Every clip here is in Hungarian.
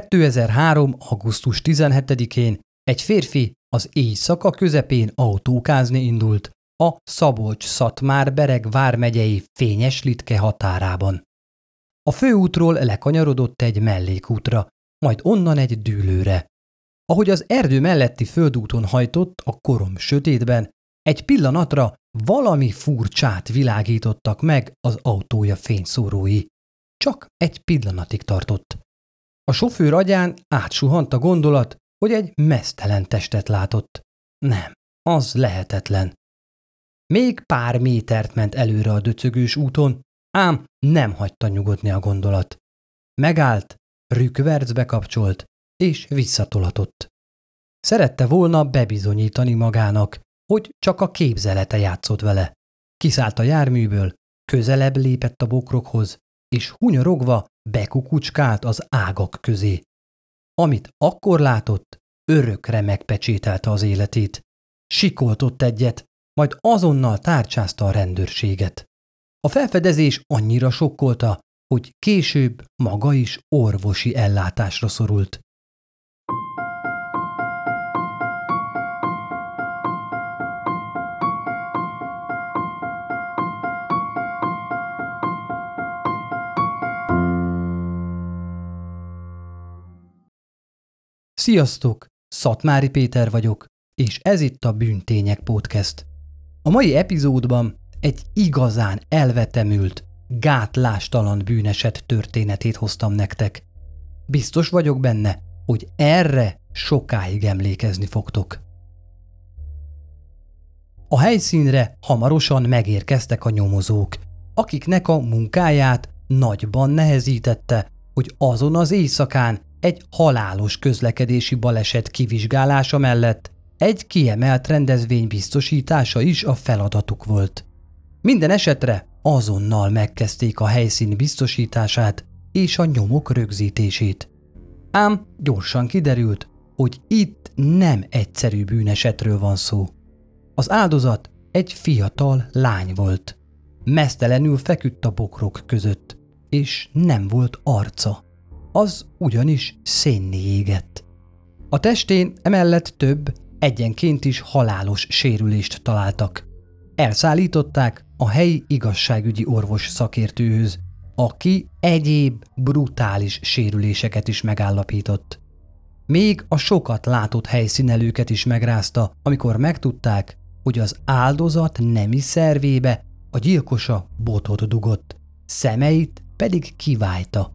2003. augusztus 17-én egy férfi az éjszaka közepén autókázni indult a Szabolcs-Szatmár-Bereg vármegyei Fényes Litke határában. A főútról lekanyarodott egy mellékútra, majd onnan egy dűlőre. Ahogy az erdő melletti földúton hajtott a korom sötétben, egy pillanatra valami furcsát világítottak meg az autója fényszórói. Csak egy pillanatig tartott. A sofőr agyán átsuhant a gondolat, hogy egy mesztelen testet látott. Nem, az lehetetlen. Még pár métert ment előre a döcögős úton, ám nem hagyta nyugodni a gondolat. Megállt, rükvercbe kapcsolt, és visszatolatott. Szerette volna bebizonyítani magának, hogy csak a képzelete játszott vele. Kiszállt a járműből, közelebb lépett a bokrokhoz, és hunyorogva bekukucskált az ágak közé. Amit akkor látott, örökre megpecsételte az életét. Sikoltott egyet, majd azonnal tárcsázta a rendőrséget. A felfedezés annyira sokkolta, hogy később maga is orvosi ellátásra szorult. Sziasztok! Szatmári Péter vagyok, és ez itt a Bűntények Podcast. A mai epizódban egy igazán elvetemült, gátlástalan bűneset történetét hoztam nektek. Biztos vagyok benne, hogy erre sokáig emlékezni fogtok. A helyszínre hamarosan megérkeztek a nyomozók, akiknek a munkáját nagyban nehezítette, hogy azon az éjszakán egy halálos közlekedési baleset kivizsgálása mellett egy kiemelt rendezvény biztosítása is a feladatuk volt. Minden esetre azonnal megkezdték a helyszín biztosítását és a nyomok rögzítését. Ám gyorsan kiderült, hogy itt nem egyszerű bűnesetről van szó. Az áldozat egy fiatal lány volt. Mesztelenül feküdt a bokrok között, és nem volt arca az ugyanis szénni égett. A testén emellett több, egyenként is halálos sérülést találtak. Elszállították a helyi igazságügyi orvos szakértőhöz, aki egyéb brutális sérüléseket is megállapított. Még a sokat látott helyszínelőket is megrázta, amikor megtudták, hogy az áldozat nemi szervébe a gyilkosa botot dugott, szemeit pedig kiválta.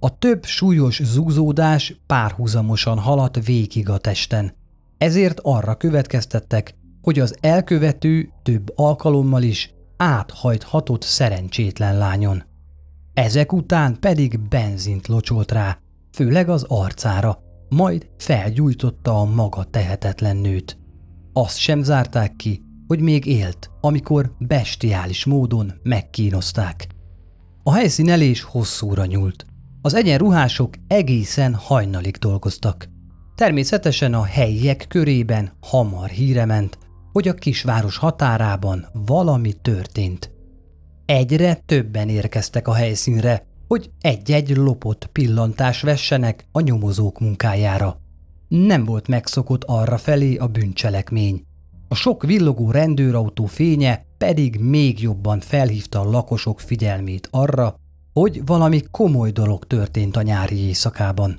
A több súlyos zúzódás párhuzamosan haladt végig a testen. Ezért arra következtettek, hogy az elkövető több alkalommal is áthajthatott szerencsétlen lányon. Ezek után pedig benzint locsolt rá, főleg az arcára, majd felgyújtotta a maga tehetetlen nőt. Azt sem zárták ki, hogy még élt, amikor bestiális módon megkínozták. A helyszínelés hosszúra nyúlt. Az egyenruhások egészen hajnalig dolgoztak. Természetesen a helyiek körében hamar híre ment, hogy a kisváros határában valami történt. Egyre többen érkeztek a helyszínre, hogy egy-egy lopott pillantás vessenek a nyomozók munkájára. Nem volt megszokott arra felé a bűncselekmény. A sok villogó rendőrautó fénye pedig még jobban felhívta a lakosok figyelmét arra, hogy valami komoly dolog történt a nyári éjszakában.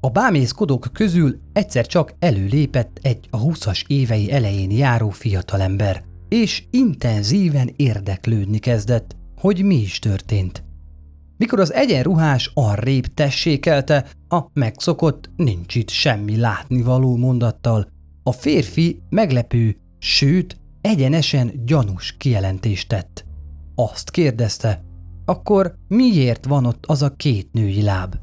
A bámészkodók közül egyszer csak előlépett egy a húszas évei elején járó fiatalember, és intenzíven érdeklődni kezdett, hogy mi is történt. Mikor az egyenruhás arrébb tessékelte, a megszokott nincs itt semmi látnivaló mondattal, a férfi meglepő, sőt, egyenesen gyanús kijelentést tett. Azt kérdezte, akkor miért van ott az a két női láb?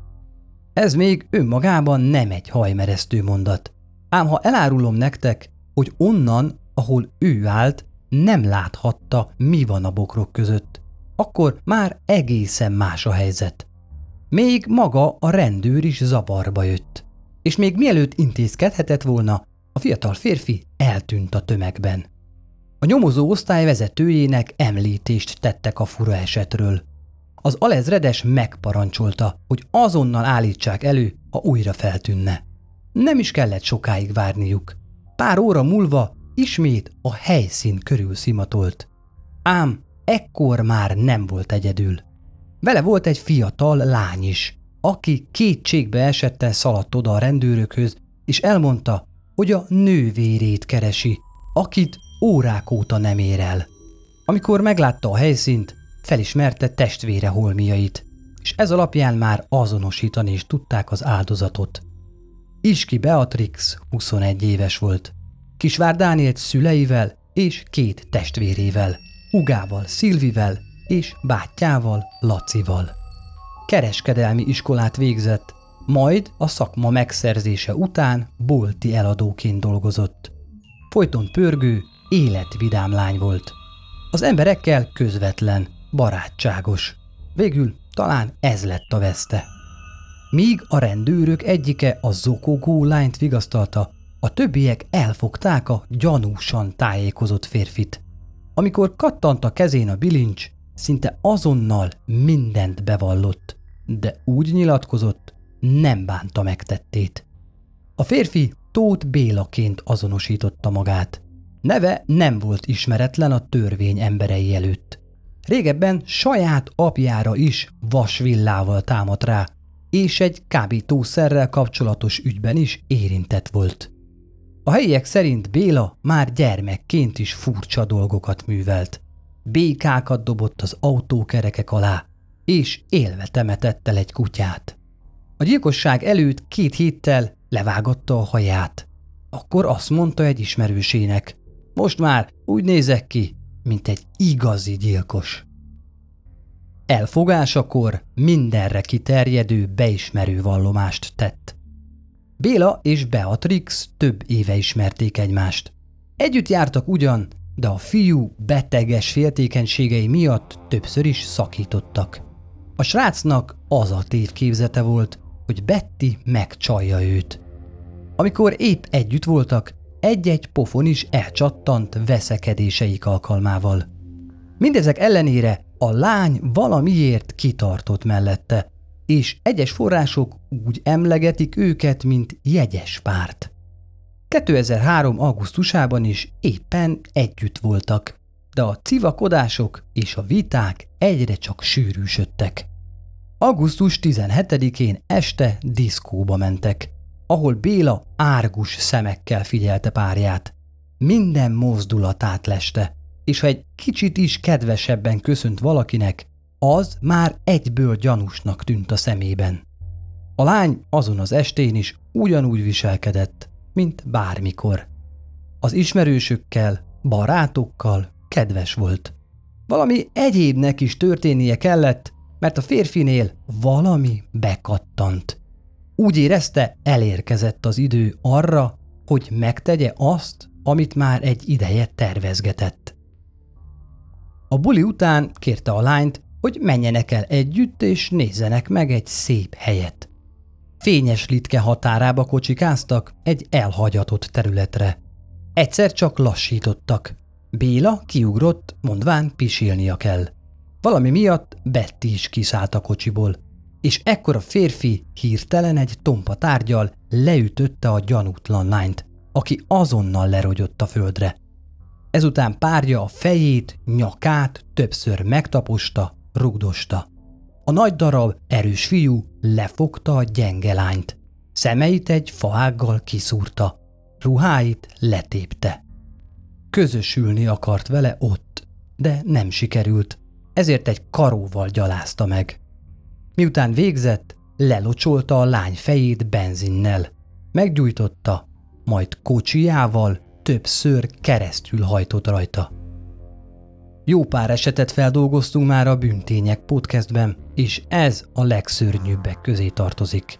Ez még önmagában nem egy hajmeresztő mondat. Ám ha elárulom nektek, hogy onnan, ahol ő állt, nem láthatta, mi van a bokrok között, akkor már egészen más a helyzet. Még maga a rendőr is zavarba jött. És még mielőtt intézkedhetett volna, a fiatal férfi eltűnt a tömegben. A nyomozó osztály vezetőjének említést tettek a fura esetről. Az alezredes megparancsolta, hogy azonnal állítsák elő, ha újra feltűnne. Nem is kellett sokáig várniuk. Pár óra múlva ismét a helyszín körül szimatolt. Ám ekkor már nem volt egyedül. Vele volt egy fiatal lány is, aki kétségbe esetten szaladt oda a rendőrökhöz, és elmondta, hogy a nővérét keresi, akit órák óta nem ér el. Amikor meglátta a helyszínt, felismerte testvére holmiait, és ez alapján már azonosítani is tudták az áldozatot. Iski Beatrix 21 éves volt. Kisvár Dániel szüleivel és két testvérével, Ugával, Szilvivel és bátyjával, Lacival. Kereskedelmi iskolát végzett, majd a szakma megszerzése után bolti eladóként dolgozott. Folyton pörgő, életvidám lány volt. Az emberekkel közvetlen, barátságos. Végül talán ez lett a veszte. Míg a rendőrök egyike a zokogó lányt vigasztalta, a többiek elfogták a gyanúsan tájékozott férfit. Amikor kattant a kezén a bilincs, szinte azonnal mindent bevallott, de úgy nyilatkozott, nem bánta megtettét. A férfi Tóth Bélaként azonosította magát. Neve nem volt ismeretlen a törvény emberei előtt. Régebben saját apjára is vasvillával támadt rá, és egy kábítószerrel kapcsolatos ügyben is érintett volt. A helyiek szerint Béla már gyermekként is furcsa dolgokat művelt. Békákat dobott az autókerekek alá, és élve temetett el egy kutyát. A gyilkosság előtt két héttel levágatta a haját. Akkor azt mondta egy ismerősének, most már úgy nézek ki, mint egy igazi gyilkos. Elfogásakor mindenre kiterjedő, beismerő vallomást tett. Béla és Beatrix több éve ismerték egymást. Együtt jártak ugyan, de a fiú beteges féltékenységei miatt többször is szakítottak. A srácnak az a tévképzete volt, hogy Betty megcsalja őt. Amikor épp együtt voltak, egy-egy pofon is elcsattant veszekedéseik alkalmával. Mindezek ellenére a lány valamiért kitartott mellette, és egyes források úgy emlegetik őket, mint jegyes párt. 2003. augusztusában is éppen együtt voltak, de a civakodások és a viták egyre csak sűrűsödtek. Augusztus 17-én este diszkóba mentek, ahol Béla árgus szemekkel figyelte párját. Minden mozdulatát leste, és ha egy kicsit is kedvesebben köszönt valakinek, az már egyből gyanúsnak tűnt a szemében. A lány azon az estén is ugyanúgy viselkedett, mint bármikor. Az ismerősökkel, barátokkal kedves volt. Valami egyébnek is történnie kellett, mert a férfinél valami bekattant. Úgy érezte, elérkezett az idő arra, hogy megtegye azt, amit már egy ideje tervezgetett. A buli után kérte a lányt, hogy menjenek el együtt és nézzenek meg egy szép helyet. Fényes litke határába kocsikáztak egy elhagyatott területre. Egyszer csak lassítottak. Béla kiugrott, mondván pisilnia kell. Valami miatt Betty is kiszállt a kocsiból, és ekkor a férfi hirtelen egy tompa tárgyal leütötte a gyanútlan lányt, aki azonnal lerogyott a földre. Ezután párja a fejét, nyakát többször megtaposta, rugdosta. A nagy darab, erős fiú lefogta a gyenge lányt. Szemeit egy faággal kiszúrta, ruháit letépte. Közösülni akart vele ott, de nem sikerült, ezért egy karóval gyalázta meg. Miután végzett, lelocsolta a lány fejét benzinnel, meggyújtotta, majd kocsijával többször keresztül hajtott rajta. Jó pár esetet feldolgoztunk már a Bűntények podcastben, és ez a legszörnyűbbek közé tartozik.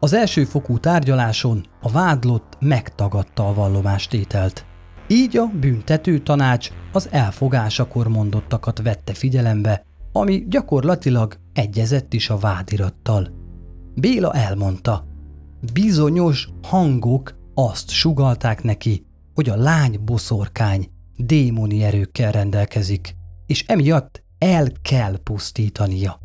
Az elsőfokú tárgyaláson a vádlott megtagadta a vallomástételt. Így a büntető tanács az elfogásakor mondottakat vette figyelembe, ami gyakorlatilag egyezett is a vádirattal. Béla elmondta, bizonyos hangok azt sugalták neki, hogy a lány boszorkány, démoni erőkkel rendelkezik, és emiatt el kell pusztítania.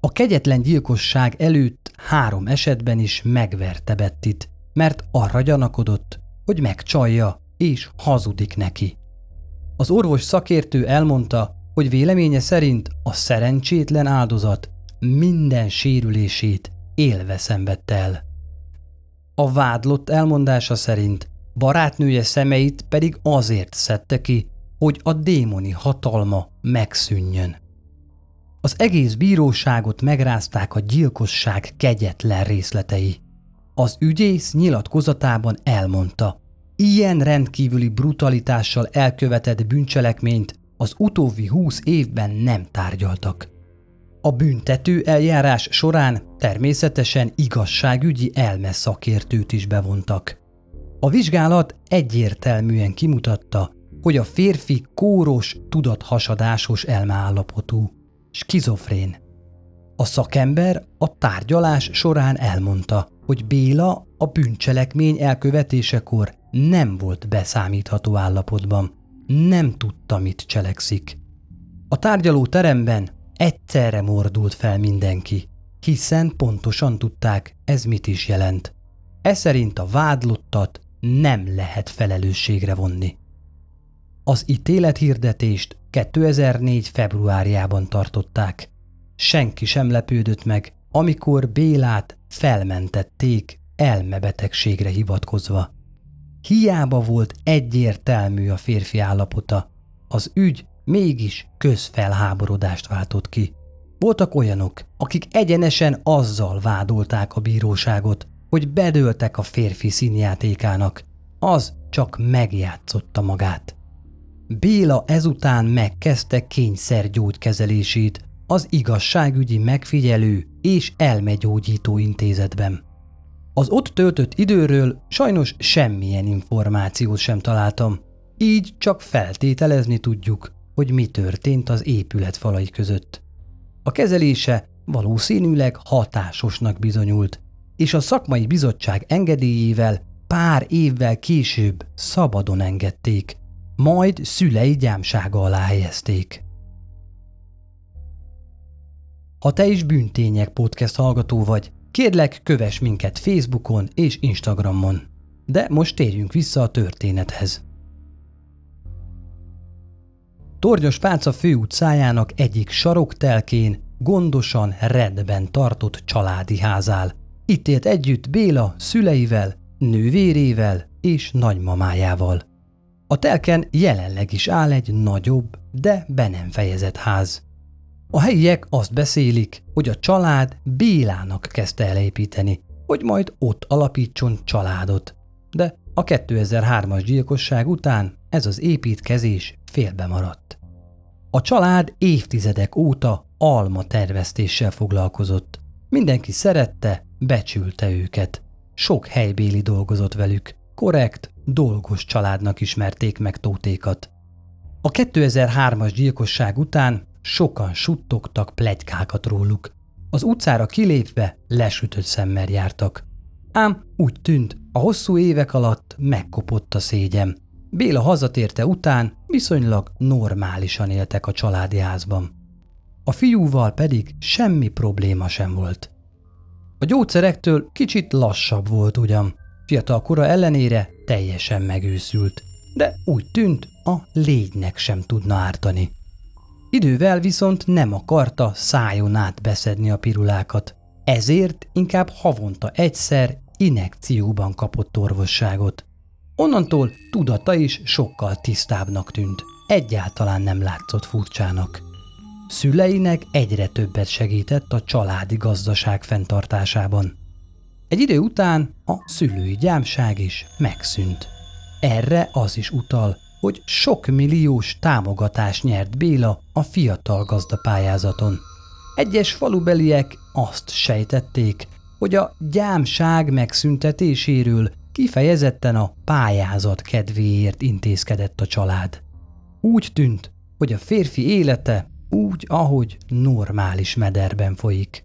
A kegyetlen gyilkosság előtt három esetben is megverte Bettit, mert arra gyanakodott, hogy megcsalja és hazudik neki. Az orvos szakértő elmondta, hogy véleménye szerint a szerencsétlen áldozat minden sérülését élve szenvedte el. A vádlott elmondása szerint barátnője szemeit pedig azért szedte ki, hogy a démoni hatalma megszűnjön. Az egész bíróságot megrázták a gyilkosság kegyetlen részletei. Az ügyész nyilatkozatában elmondta, ilyen rendkívüli brutalitással elkövetett bűncselekményt az utóbbi húsz évben nem tárgyaltak. A büntető eljárás során természetesen igazságügyi elmeszakértőt is bevontak. A vizsgálat egyértelműen kimutatta, hogy a férfi kóros, tudathasadásos elmeállapotú, skizofrén. A szakember a tárgyalás során elmondta, hogy Béla a bűncselekmény elkövetésekor nem volt beszámítható állapotban, nem tudta, mit cselekszik. A tárgyaló teremben egyszerre mordult fel mindenki, hiszen pontosan tudták, ez mit is jelent. Ez szerint a vádlottat nem lehet felelősségre vonni. Az ítélethirdetést 2004. februárjában tartották. Senki sem lepődött meg, amikor Bélát felmentették elmebetegségre hivatkozva. Hiába volt egyértelmű a férfi állapota, az ügy mégis közfelháborodást váltott ki. Voltak olyanok, akik egyenesen azzal vádolták a bíróságot, hogy bedőltek a férfi színjátékának. Az csak megjátszotta magát. Béla ezután megkezdte kényszergyógykezelését az igazságügyi megfigyelő és elmegyógyító intézetben. Az ott töltött időről sajnos semmilyen információt sem találtam, így csak feltételezni tudjuk, hogy mi történt az épület falai között. A kezelése valószínűleg hatásosnak bizonyult, és a szakmai bizottság engedélyével pár évvel később szabadon engedték, majd szülei gyámsága alá helyezték. Ha te is Bűntények podcast hallgató vagy, kérlek kövess minket Facebookon és Instagramon. De most térjünk vissza a történethez. Tornyos Pálca főutcájának egyik saroktelkén gondosan rendben tartott családi házál. Itt élt együtt Béla szüleivel, nővérével és nagymamájával. A telken jelenleg is áll egy nagyobb, de be nem fejezett ház. A helyiek azt beszélik, hogy a család Bélának kezdte elépíteni, hogy majd ott alapítson családot. De a 2003-as gyilkosság után ez az építkezés félbe maradt. A család évtizedek óta alma tervesztéssel foglalkozott. Mindenki szerette, becsülte őket. Sok helybéli dolgozott velük. Korrekt, dolgos családnak ismerték meg Tótékat. A 2003-as gyilkosság után sokan suttogtak plegykákat róluk. Az utcára kilépve lesütött szemmel jártak. Ám úgy tűnt, a hosszú évek alatt megkopott a szégyem. Béla hazatérte után viszonylag normálisan éltek a családi házban. A fiúval pedig semmi probléma sem volt. A gyógyszerektől kicsit lassabb volt ugyan, fiatal kora ellenére teljesen megőszült, de úgy tűnt, a légynek sem tudna ártani. Idővel viszont nem akarta szájon át beszedni a pirulákat, ezért inkább havonta egyszer inekcióban kapott orvosságot. Onnantól tudata is sokkal tisztábbnak tűnt, egyáltalán nem látszott furcsának. Szüleinek egyre többet segített a családi gazdaság fenntartásában. Egy idő után a szülői gyámság is megszűnt. Erre az is utal, hogy sok milliós támogatást nyert Béla a fiatal gazdapályázaton. Egyes falubeliek azt sejtették, hogy a gyámság megszüntetéséről kifejezetten a pályázat kedvéért intézkedett a család. Úgy tűnt, hogy a férfi élete úgy, ahogy normális mederben folyik.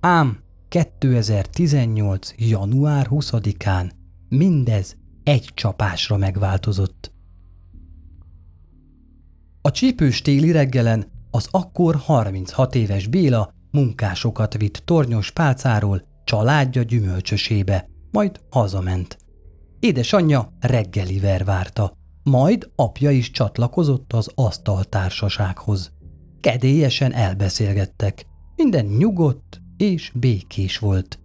Ám 2018. január 20-án mindez egy csapásra megváltozott. A csípős téli reggelen Az akkor 36 éves Béla munkásokat vitt tornyos pálcáról családja gyümölcsösébe, majd hazament. Édesanyja reggeliver várta, majd apja is csatlakozott az asztaltársasághoz. Kedélyesen elbeszélgettek, minden nyugodt és békés volt.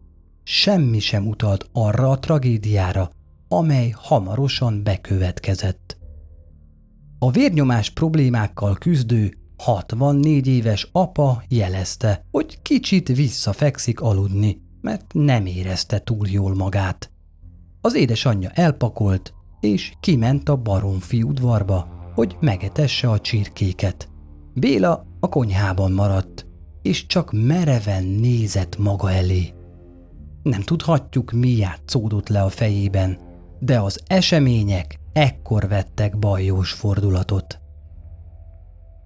Semmi sem utalt arra a tragédiára, amely hamarosan bekövetkezett. A vérnyomás problémákkal küzdő 64 éves apa jelezte, hogy kicsit visszafekszik aludni, mert nem érezte túl jól magát. Az édesanyja elpakolt, és kiment a baromfi udvarba, hogy megetesse a csirkéket. Béla a konyhában maradt, és csak mereven nézett maga elé. Nem tudhatjuk, mi játszódott le a fejében, de az események ekkor vettek bajós fordulatot.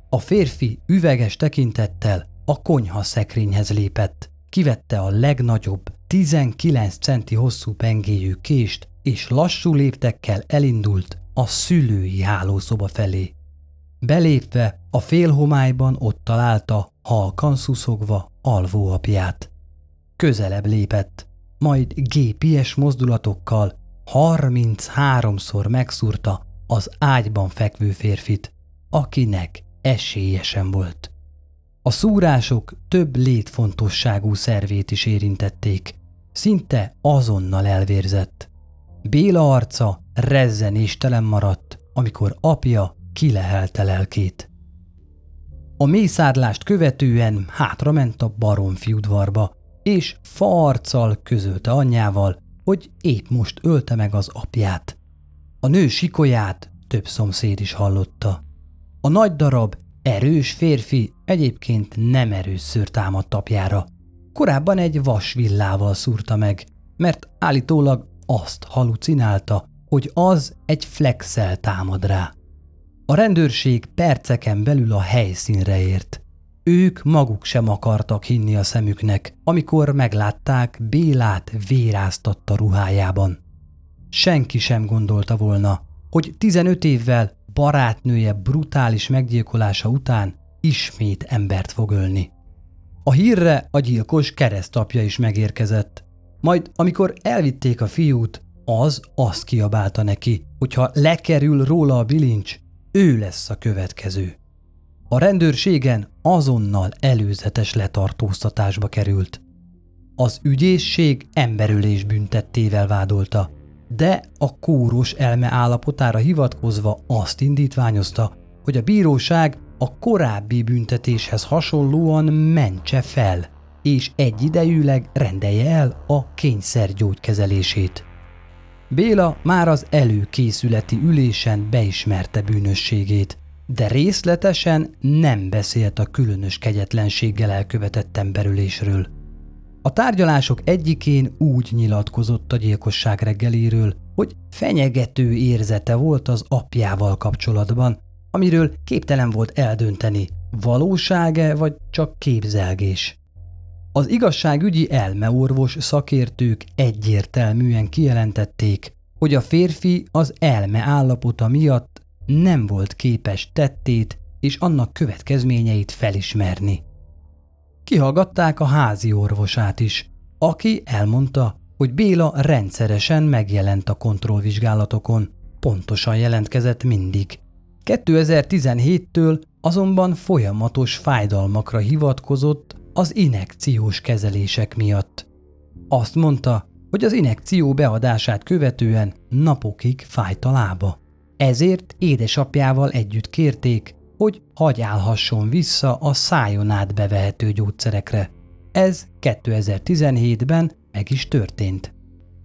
A férfi üveges tekintettel a konyha szekrényhez lépett, kivette a legnagyobb, 19 centi hosszú pengéjű kést, és lassú léptekkel elindult a szülői hálószoba felé. Belépve a félhomályban ott találta, halkan szuszogva alvó apját. Közelebb lépett, majd gépies mozdulatokkal 33-szor megszúrta az ágyban fekvő férfit, akinek esélyesen volt. A szúrások több létfontosságú szervét is érintették, szinte azonnal elvérzett. Béla arca rezzenéstelen maradt, amikor apja kilehelte lelkét. A mészárlást követően hátrament a baromfi udvarba, és farccal közölte anyjával, hogy épp most ölte meg az apját. A nő sikolyát több szomszéd is hallotta. A nagy darab, erős férfi egyébként nem erőször támadt apjára. Korábban egy vasvillával szúrta meg, mert állítólag azt halucinálta, hogy az egy flexel támad rá. A rendőrség perceken belül a helyszínre ért. Ők maguk sem akartak hinni a szemüknek, amikor meglátták Bélát véráztatta ruhájában. Senki sem gondolta volna, hogy 15 évvel barátnője brutális meggyilkolása után ismét embert fog ölni. A hírre a gyilkos keresztapja is megérkezett. Majd amikor elvitték a fiút, az azt kiabálta neki, hogyha lekerül róla a bilincs, ő lesz a következő. A rendőrségen azonnal előzetes letartóztatásba került. Az ügyészség emberülés büntettével vádolta, de a kóros elme állapotára hivatkozva azt indítványozta, hogy a bíróság a korábbi büntetéshez hasonlóan mentse fel, és egyidejűleg rendelje el a kényszergyógykezelését. Béla már az előkészületi ülésen beismerte bűnösségét, de részletesen nem beszélt a különös kegyetlenséggel elkövetett emberülésről. A tárgyalások egyikén úgy nyilatkozott a gyilkosság reggeléről, hogy fenyegető érzete volt az apjával kapcsolatban, amiről képtelen volt eldönteni, valósága vagy csak képzelgés. Az igazságügyi elmeorvos szakértők egyértelműen kijelentették, hogy a férfi az elme állapota miatt nem volt képes tettét és annak következményeit felismerni. Kihallgatták a házi orvosát is, aki elmondta, hogy Béla rendszeresen megjelent a kontrollvizsgálatokon, pontosan jelentkezett mindig. 2017-től azonban folyamatos fájdalmakra hivatkozott az inekciós kezelések miatt. Azt mondta, hogy az inekció beadását követően napokig fájt a lába. Ezért édesapjával együtt kérték, hogy hagyálhasson vissza a szájon át bevehető gyógyszerekre. Ez 2017-ben meg is történt.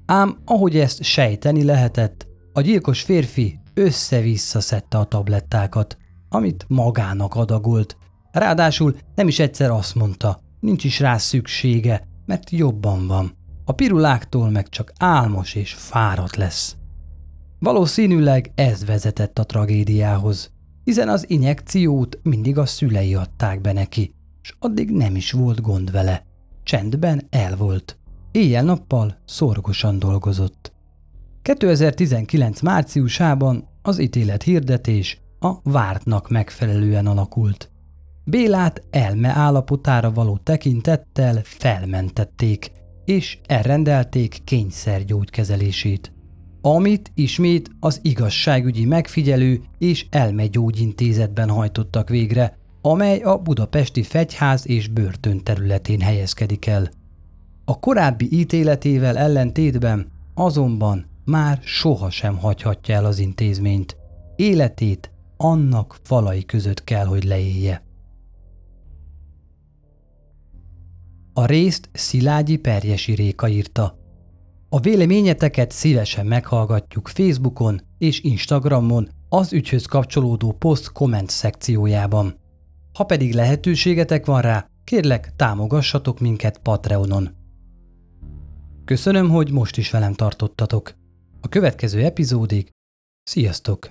Ám ahogy ezt sejteni lehetett, a gyilkos férfi össze-vissza szedte a tablettákat, amit magának adagolt. Ráadásul nem is egyszer azt mondta, nincs is rá szüksége, mert jobban van. A piruláktól meg csak álmos és fáradt lesz. Valószínűleg ez vezetett a tragédiához hiszen az injekciót mindig a szülei adták be neki, és addig nem is volt gond vele. Csendben el volt. Éjjel-nappal szorgosan dolgozott. 2019 márciusában az ítélet hirdetés a vártnak megfelelően alakult. Bélát elme állapotára való tekintettel felmentették, és elrendelték kényszergyógykezelését. Amit ismét az igazságügyi megfigyelő és elmegyógyintézetben hajtottak végre, amely a budapesti fegyház és börtön területén helyezkedik el. A korábbi ítéletével ellentétben azonban már sohasem hagyhatja el az intézményt. Életét annak falai között kell, hogy leélje. A részt Szilágyi Perjesi Réka írta. A véleményeteket szívesen meghallgatjuk Facebookon és Instagramon az ügyhöz kapcsolódó poszt komment szekciójában. Ha pedig lehetőségetek van rá, kérlek támogassatok minket Patreonon. Köszönöm, hogy most is velem tartottatok. A következő epizódig sziasztok!